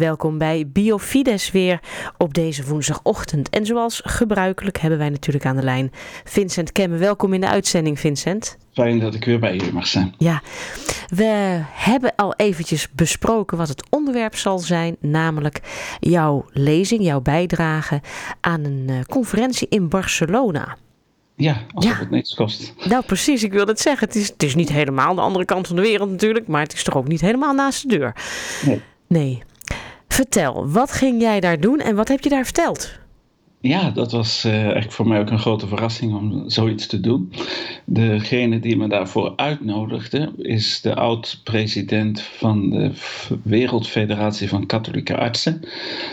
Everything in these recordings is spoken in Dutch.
Welkom bij Biofides weer op deze woensdagochtend. En zoals gebruikelijk hebben wij natuurlijk aan de lijn Vincent Kemme. Welkom in de uitzending, Vincent. Fijn dat ik weer bij jullie mag zijn. Ja, we hebben al eventjes besproken wat het onderwerp zal zijn, namelijk jouw lezing, jouw bijdrage aan een uh, conferentie in Barcelona. Ja, als ja. het niets kost. Nou, precies, ik wil het zeggen. Het is, het is niet helemaal de andere kant van de wereld natuurlijk, maar het is toch ook niet helemaal naast de deur. Nee. Nee. Vertel, wat ging jij daar doen en wat heb je daar verteld? Ja, dat was uh, eigenlijk voor mij ook een grote verrassing om zoiets te doen. Degene die me daarvoor uitnodigde is de oud-president van de Wereldfederatie van Katholieke Artsen.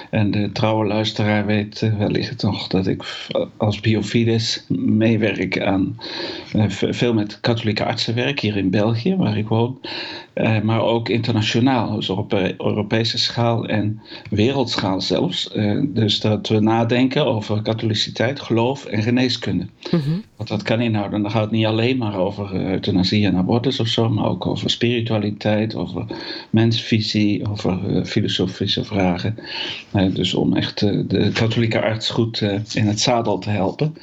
En de trouwe luisteraar weet uh, wellicht nog dat ik als biofides meewerk aan uh, veel met katholieke artsen werk hier in België, waar ik woon. Maar ook internationaal, dus op Europese schaal en wereldschaal zelfs. dus dat we nadenken over katholiciteit, geloof en geneeskunde. Mm Wat dat kan inhouden. Dan gaat het niet alleen maar over eh, euthanasie en abortus of zo, maar ook over spiritualiteit, over mensvisie, over filosofische vragen. Dus om echt de katholieke arts goed in het zadel te helpen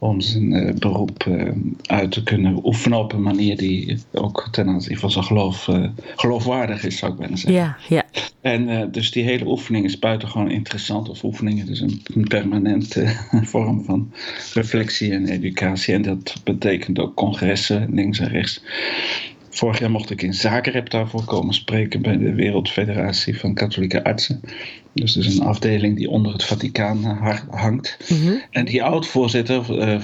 om zijn uh, beroep uh, uit te kunnen oefenen op een manier die ook ten aanzien van zijn geloof uh, geloofwaardig is, zou ik bijna zeggen. Ja, ja. En dus die hele oefening is buitengewoon interessant, of oefeningen, dus een, een permanente vorm van reflectie en educatie. En dat betekent ook congressen links en rechts. Vorig jaar mocht ik in Zagreb daarvoor komen spreken bij de Wereldfederatie van Katholieke Artsen. Dus dat is een afdeling die onder het Vaticaan eh, hangt. Mhm. En die oud-voorzitter, uh,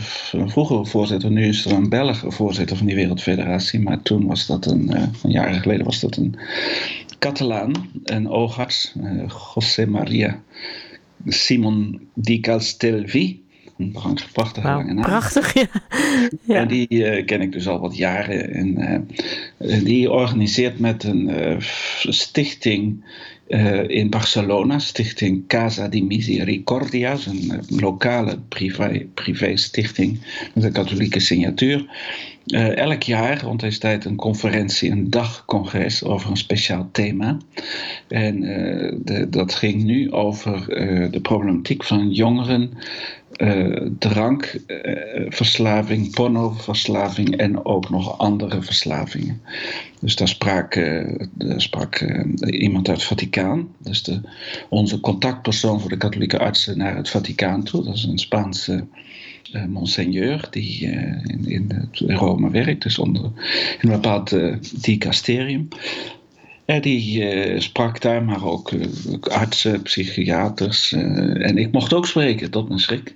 vroegere voorzitter, nu is er een Belg voorzitter van die Wereldfederatie. Maar toen was dat een, uh, een jaren geleden was dat een Catalaan, een oogarts, José Maria Simon Di Castelvi. Een prachtig wow, lange naam. Prachtig, ja. ja. En die uh, ken ik dus al wat jaren. En uh, die organiseert met een uh, stichting in Barcelona, stichting Casa di Misericordia, een lokale privé, privé stichting met een katholieke signatuur. Elk jaar rond deze tijd een conferentie, een dagcongres over een speciaal thema. En de, dat ging nu over de problematiek van jongeren drankverslaving, pornoverslaving en ook nog andere verslavingen. Dus daar sprak, sprak iemand uit het Vaticaan, dus de, onze contactpersoon voor de katholieke artsen naar het Vaticaan toe. Dat is een Spaanse monseigneur die in, in, Rome werkt, dus onder in een bepaald dicasterium. En die uh, sprak daar, maar ook uh, artsen, psychiaters. Uh, en ik mocht ook spreken, tot mijn schrik.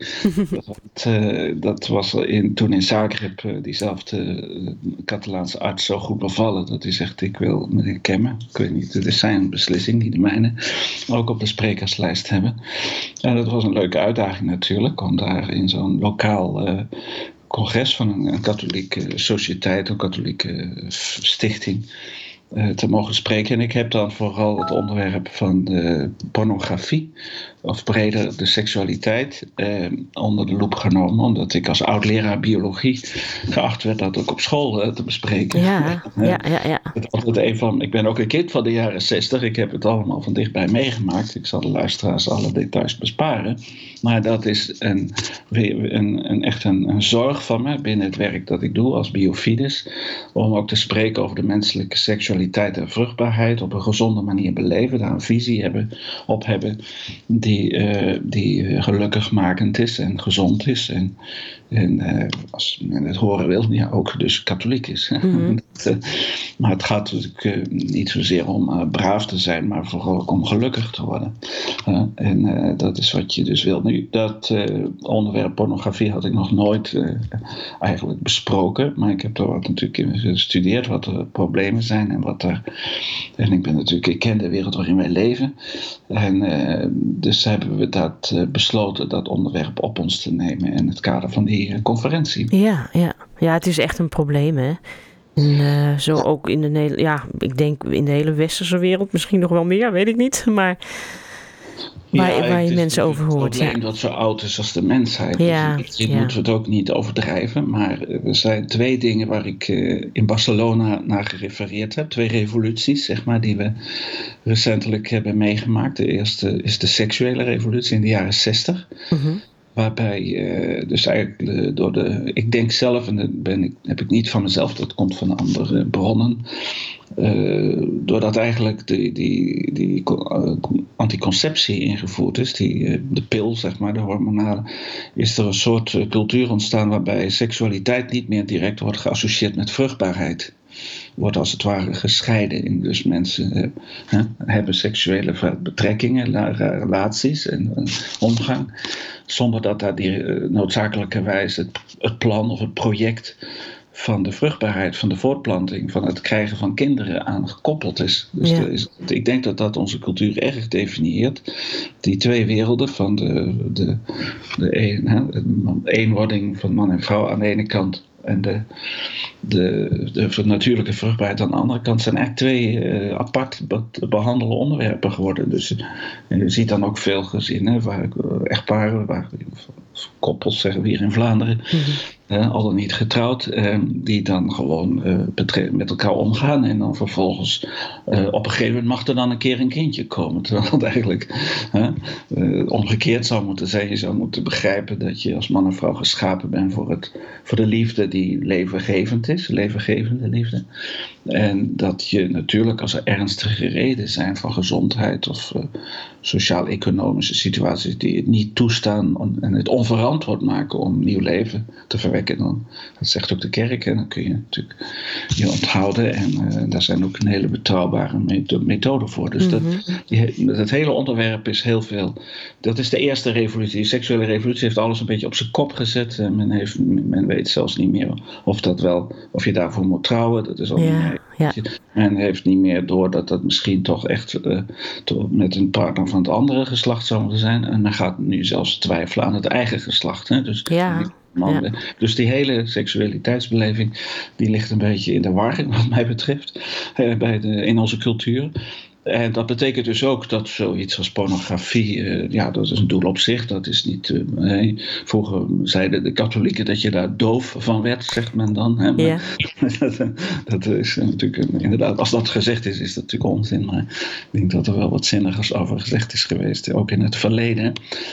dat, dat was in, toen in Zagreb diezelfde Catalaanse arts zo goed bevallen. Dat hij zegt, ik wil meneer Kemmen, ik weet niet, het is zijn beslissing, niet de mijne. Ook op de sprekerslijst hebben. En dat was een leuke uitdaging natuurlijk, om daar in zo'n lokaal congres van een, een katholieke sociëteit, een katholieke stichting eh, te mogen spreken. En ik heb dan vooral het onderwerp van de pornografie, of breder de seksualiteit, eh, onder de loep genomen. Omdat ik als oud-leraar biologie geacht werd dat ook op school eh, te bespreken. Ja, ja, ja. ja. Het altijd een van, ik ben ook een kind van de jaren zestig. Ik heb het allemaal van dichtbij meegemaakt. Ik zal de luisteraars alle details besparen. Maar dat is een, een, een echt een, een zorg van me binnen het werk dat ik doe als biofides. Om ook te spreken over de menselijke seksualiteit en vruchtbaarheid op een gezonde manier beleven, daar een visie hebben, op hebben die, uh, die gelukkigmakend is en gezond is. En, en uh, als men het horen wil, ja, ook dus katholiek is. Mm-hmm. maar het gaat natuurlijk niet zozeer om braaf te zijn, maar vooral ook om gelukkig te worden. en dat is wat je dus wil. Nu, dat onderwerp pornografie had ik nog nooit eigenlijk besproken, maar ik heb er wat natuurlijk in gestudeerd, wat de problemen zijn en wat en ik ben natuurlijk, ik ken de wereld waarin wij leven. En uh, dus hebben we dat uh, besloten, dat onderwerp op ons te nemen in het kader van die uh, conferentie. Ja, ja. ja, het is echt een probleem hè. En zo ook in de, ja, ik denk in de hele westerse wereld misschien nog wel meer, weet ik niet. Maar waar, ja, waar je mensen over hoort. Het probleem dat zo oud is als de mensheid. Ja, dus moeten we het ook niet overdrijven. Maar er zijn twee dingen waar ik uh, in Barcelona naar gerefereerd heb. Twee revoluties, zeg maar, die we recentelijk hebben meegemaakt. De eerste is de seksuele revolutie in de jaren 60. Mm Waarbij uh, dus eigenlijk door de. Ik denk zelf, en dat ben ik, heb ik niet van mezelf, dat komt van andere bronnen. Uh, doordat eigenlijk die, die, die uh, anticonceptie ingevoerd is, die, de pil, zeg maar, de hormonale, is er een soort cultuur ontstaan waarbij seksualiteit niet meer direct wordt geassocieerd met vruchtbaarheid wordt als het ware gescheiden. In. Dus mensen uh, hebben seksuele betrekkingen, relaties en omgang, zonder dat daar die, uh, noodzakelijkerwijs het, het plan of het project van de vruchtbaarheid, van de voortplanting, van het krijgen van kinderen aan gekoppeld is. Dus ja. is, ik denk dat dat onze cultuur erg definieert. Die twee werelden van de, de, de, een, hè, de eenwording van man en vrouw aan de ene kant en de, de, de natuurlijke vruchtbaarheid aan de andere kant zijn echt twee uh, apart te behandelen onderwerpen geworden. Dus je ziet dan ook veel gezinnen, waar, echtparen, waar, koppels zeggen we hier in Vlaanderen, mm al dan niet getrouwd, uh, die dan gewoon uh, met elkaar omgaan. En dan vervolgens uh, op een gegeven moment mag er dan een keer een kindje komen. Terwijl het eigenlijk omgekeerd zou moeten zijn. Je zou moeten begrijpen dat je als man en vrouw geschapen bent voor, het, voor de liefde die levengevend is, levengevende liefde. En dat je natuurlijk als er ernstige redenen zijn van gezondheid of sociaal-economische situaties die het niet toestaan en het onverantwoord maken om nieuw leven te verwekken dan, dat zegt ook de kerk, en dan kun je natuurlijk je onthouden. En uh, daar zijn ook een hele betrouwbare methoden voor. Dus dat, mhm. die, dat hele onderwerp is heel veel. Dat is de eerste revolutie. De seksuele revolutie heeft alles een beetje op zijn kop gezet. En men, heeft, men weet zelfs niet meer of, dat wel, of je daarvoor moet trouwen. Dat is ja, niet meer. Ja. Men heeft niet meer door dat dat misschien toch echt uh, met een partner van het andere geslacht zou moeten zijn. En men gaat nu zelfs twijfelen aan het eigen geslacht. Hè? Dus ja. Ja. Dus die hele seksualiteitsbeleving die ligt een beetje in de war, wat mij betreft, eh, bij de, in onze cultuur. En dat betekent dus ook dat zoiets als pornografie, uh, ja, dat is een doel op zich. Dat is niet. Uh, nee. Vroeger zeiden de katholieken dat je daar doof van werd, zegt men dan. Hè? Maar, ja. dat, dat, is natuurlijk inderdaad, als dat gezegd is, is dat natuurlijk onzin. Maar ik denk dat er wel wat zinnigers over gezegd is geweest, ook in het verleden.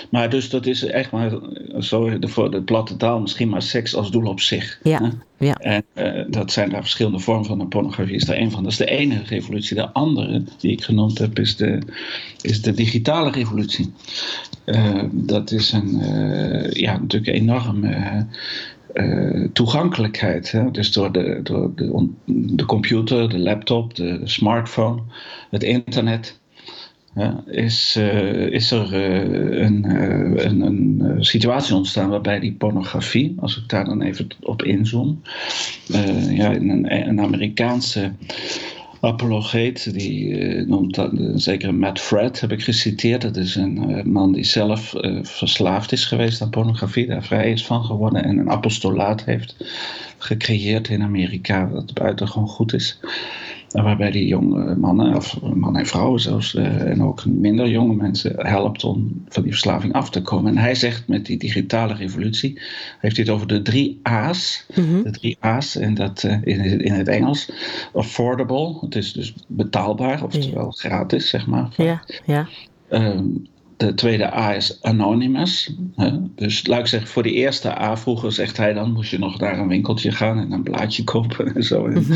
Maar dus dat is echt maar, zo voor de platte taal, misschien maar seks als doel op zich. Ja. Ja. En uh, dat zijn daar verschillende vormen van. Pornografie is daar een van. Dat is de ene revolutie. De andere, die ik genoemd heb, is de, is de digitale revolutie. Uh, dat is een, uh, ja, natuurlijk een enorme toegankelijkheid. Hè? Dus door, de, door de, de computer, de laptop, de smartphone, het internet is, uh, is er uh, een, uh, een, een, situatie ontstaan waarbij die pornografie, als ik daar dan even op inzoom, ja, een, een Amerikaanse apologeet, die noemt dat, zeker Matt Fred heb ik geciteerd. Dat is een man die zelf verslaafd is geweest aan pornografie, daar vrij is van geworden en een apostolaat heeft gecreëerd in Amerika, dat buitengewoon goed is. Waarbij die jonge mannen, of mannen en vrouwen zelfs, uh, en ook minder jonge mensen helpt om van die verslaving af te komen. En hij zegt met die digitale revolutie, heeft hij het over de drie A's. Mhm. De drie A's, en dat uh, in, in het Engels. Affordable, het is dus betaalbaar, oftewel gratis, zeg maar. Ja, ja. Um, de tweede A is anonymous. Dus laat ik zeggen, voor de eerste A vroeger zegt hij dan, moest je nog naar een winkeltje gaan en een blaadje kopen en zo. Mhm.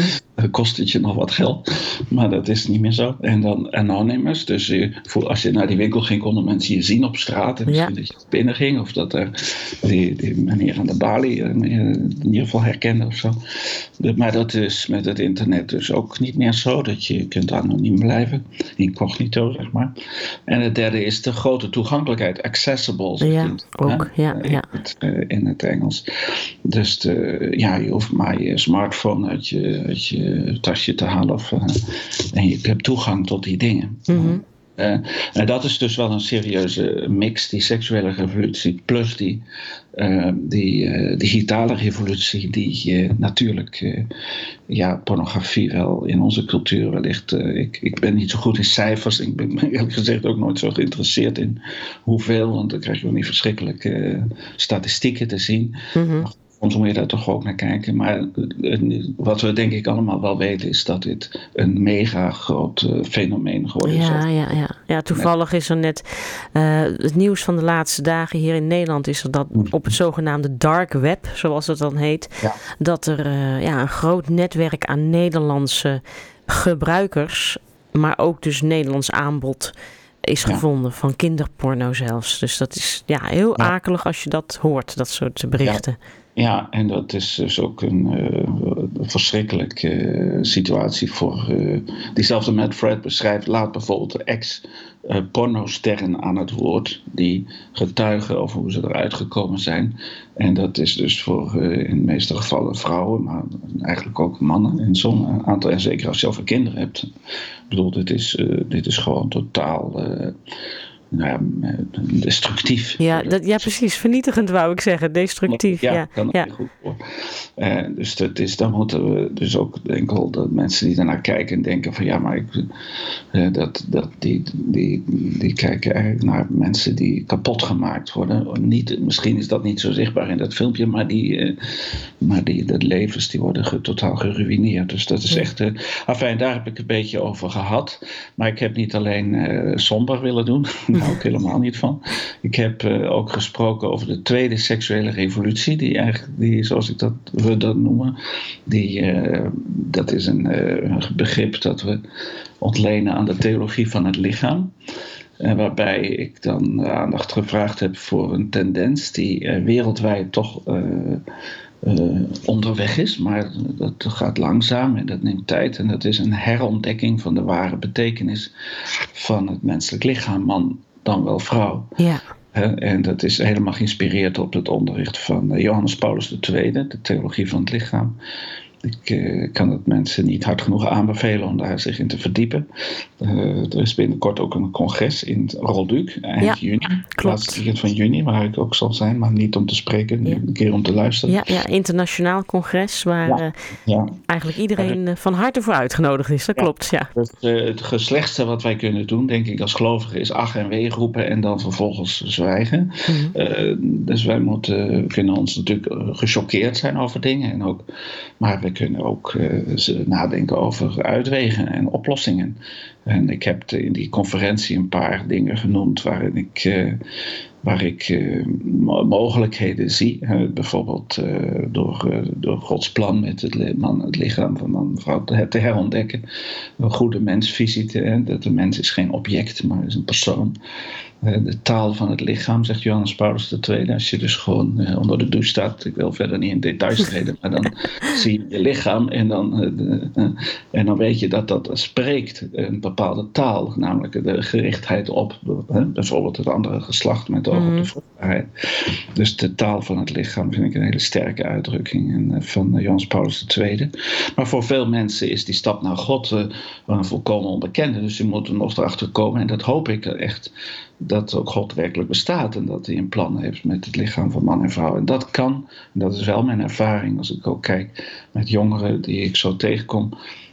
Kost het je nog wat geld. Maar dat is niet meer zo. En dan anonymous. Dus je, voor, als je naar die winkel ging, konden mensen je zien op straat. En misschien dat je binnen ging. Of dat er die, die meneer aan de balie in ieder geval herkende of zo. Maar dat is met het internet dus ook niet meer zo. Dat je kunt anoniem blijven. Incognito, zeg maar. En het derde is de grote toegankelijkheid, accessible. Ja, ook. Ja, ja. In, het, uh, in het Engels. Dus de, ja, je hoeft maar je smartphone uit je, uit je tasje te halen. Of, uh, en je hebt toegang tot die dingen. Mm -hmm. Uh, en dat is dus wel een serieuze mix, die seksuele revolutie, plus die, uh, die uh, digitale revolutie, die natuurlijk, ja, pornografie wel in onze cultuur wellicht. ik, ik ben niet zo goed in cijfers, ik ben eerlijk gezegd ook nooit zo geïnteresseerd in hoeveel, want dan krijg je wel niet verschrikkelijke statistieken te zien. Mm -hmm. Soms moet je daar toch ook naar kijken. Maar wat we denk ik allemaal wel weten is dat dit een mega groot uh, fenomeen geworden is. Ja, ja, ja. ja toevallig is er net uh, het nieuws van de laatste dagen hier in Nederland is er dat Mm. op het zogenaamde dark web, zoals het dan heet, ja. dat er uh, ja, een groot netwerk aan Nederlandse gebruikers, maar ook dus Nederlands aanbod is Ja. gevonden van kinderporno zelfs. Dus dat is ja, heel Ja. akelig als je dat hoort, dat soort berichten. Ja, en dat is dus ook een uh, verschrikkelijke uh, situatie voor. Uh, diezelfde Matt Fred beschrijft, laat bijvoorbeeld de ex-pornosterren aan het woord, die getuigen over hoe ze eruit gekomen zijn. En dat is dus voor in de meeste gevallen vrouwen, maar eigenlijk ook mannen in zo'n aantal. En zeker als je over kinderen hebt. Ik bedoel, dit is, dit is gewoon totaal nou ja, destructief. Ja, dat, ja, precies. Vernietigend wou ik zeggen. Destructief. Ja, ja kan ja. goed voor. Uh, dus dat is, dan moeten we dus ook enkel de mensen die daarnaar kijken en denken van ja, maar ik, uh, dat, dat, die, die, die kijken eigenlijk naar mensen die kapot gemaakt worden. Niet, misschien is dat niet zo zichtbaar in dat filmpje, maar die, uh, maar die de levens die worden ge, totaal geruineerd. Dus dat is echt. enfin, daar heb ik een beetje over gehad. Maar ik heb niet alleen somber willen doen. Ook helemaal niet van. Ik heb uh, ook gesproken over de tweede seksuele revolutie, die eigenlijk, die, zoals ik dat, we dat noemen, die, uh, dat is een, een, begrip dat we ontlenen aan de theologie van het lichaam. waarbij ik dan aandacht gevraagd heb voor een tendens die wereldwijd toch onderweg is, maar dat gaat langzaam en dat neemt tijd. En dat is een herontdekking van de ware betekenis van het menselijk lichaam, man dan wel vrouw. Ja. En dat is helemaal geïnspireerd op het onderricht van eh, Johannes Paulus II, de theologie van het lichaam. Ik uh, kan het mensen niet hard genoeg aanbevelen om daar zich in te verdiepen. Uh, er is binnenkort ook een congres in Rolduc, eind ja, juni. Klopt. Laatste weekend van juni, waar ik ook zal zijn, maar niet om te spreken, Ja. een keer om te luisteren. Ja, ja, internationaal congres waar eh, eigenlijk iedereen eh, van harte voor uitgenodigd is. Dat klopt, ja. Dus, eh, het geslechtste wat wij kunnen doen, denk ik, als gelovigen, is ach en wee roepen en dan vervolgens zwijgen. Mhm. Eh, dus wij moeten, kunnen ons natuurlijk eh, gechoqueerd zijn over dingen. En ook, maar we kunnen ook ze nadenken over uitwegen en oplossingen. En ik heb in die conferentie een paar dingen genoemd waarin ik, eh, waar ik eh, mo- mogelijkheden zie. Bijvoorbeeld door, door Gods plan met het, man, het lichaam van man en vrouw te, herontdekken. Een goede mensvisie. hè, dat de mens is geen object, maar is een persoon. Eh, de taal van het lichaam, zegt Johannes Paulus II. Als je dus gewoon eh, onder de douche staat, ik wil verder niet in details treden, maar dan zie je je lichaam en dan, eh, en dan weet je dat dat spreekt een bepaalde taal, namelijk de gerichtheid op bijvoorbeeld het andere geslacht met oog op Mhm. de vruchtbaarheid. Dus de taal van het lichaam vind ik een hele sterke uitdrukking van Johannes Paulus II. Maar voor veel mensen is die stap naar God een volkomen onbekende, dus je moet er nog erachter komen en dat hoop ik echt dat ook God werkelijk bestaat en dat hij een plan heeft met het lichaam van man en vrouw. En dat kan, en dat is wel mijn ervaring als ik ook kijk met jongeren die ik zo tegenkom,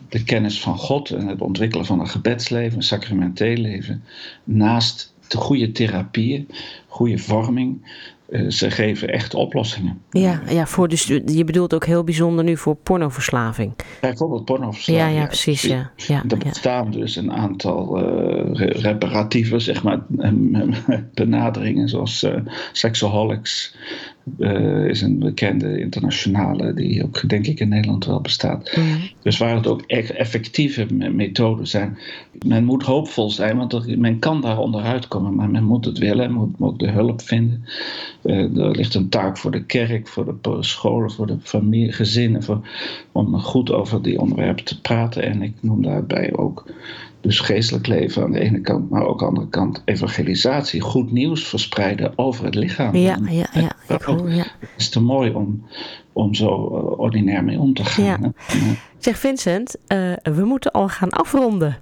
de kennis van God en het ontwikkelen van een gebedsleven, een sacramenteel leven, naast de goede therapieën, goede vorming. Eh, ze geven echt oplossingen. Ja, ja voor dus, je bedoelt ook heel bijzonder nu voor pornoverslaving. Bijvoorbeeld pornoverslaving. Ja, ja, precies. Ja, ja, Er ja. bestaan dus een aantal eh, re- reparatieve zeg maar, benaderingen, zoals Sexaholics eh, is een bekende internationale die ook denk ik in Nederland wel bestaat. Dus waar het ook echt effectieve me- methoden zijn. Men moet hoopvol zijn, want er- men kan daar onderuit komen, maar men moet het willen, moet ook de hulp vinden. Eh, er ligt een taak voor de kerk, voor de scholen, voor de familie, gezinnen, voor, om goed over die onderwerpen te praten. En ik noem daarbij ook dus geestelijk leven aan de ene kant, maar ook aan de andere kant evangelisatie, goed nieuws verspreiden over het lichaam. Ja, ja, ja. Ik hoor, ja. Het is te mooi om, om zo eh, ordinair mee om te gaan. Ja. hè. Zeg Vincent, eh, we moeten al gaan afronden.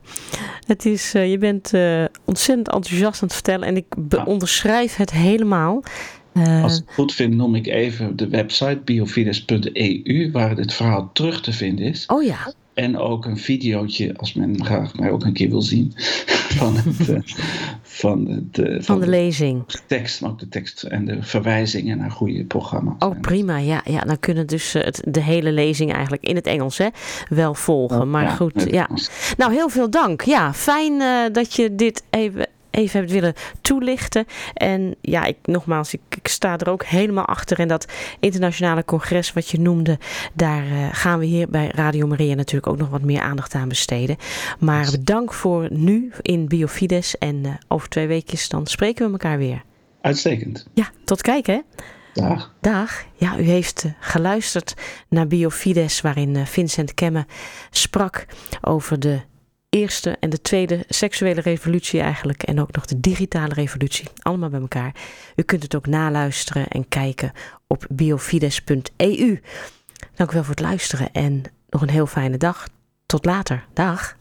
Het is, uh, je bent uh, ontzettend enthousiast aan het vertellen en ik onderschrijf het helemaal. Als ik het goed vind, noem ik even de website biofides.eu, waar het verhaal terug te vinden is. Oh ja. En ook een videootje, als men graag mij ook een keer wil zien, van, het, uh, van, het, uh, van, van, de, lezing. tekst, maar ook de tekst en de verwijzingen naar goede programma's. Oh, prima. Ja, ja dan kunnen dus uh, het, de hele lezing eigenlijk in het Engels hè, wel volgen. Oh, maar ja, goed, ja. Nou, heel veel dank. Ja, fijn dat je dit even even hebt willen toelichten. En ja, ik, nogmaals, ik, ik, sta er ook helemaal achter. En dat internationale congres wat je noemde, daar uh, gaan we hier bij Radio Maria natuurlijk ook nog wat meer aandacht aan besteden. Maar bedankt voor nu in Biofides. En uh, over twee weekjes dan spreken we elkaar weer. Uitstekend. Ja, tot kijken hè. Dag. Dag. Ja, u heeft uh, geluisterd naar Biofides, waarin Vincent Kemme sprak over de eerste en de tweede seksuele revolutie eigenlijk. En ook nog de digitale revolutie. Allemaal bij elkaar. U kunt het ook naluisteren en kijken op biofides.eu. Dank u wel voor het luisteren en nog een heel fijne dag. Tot later. Dag.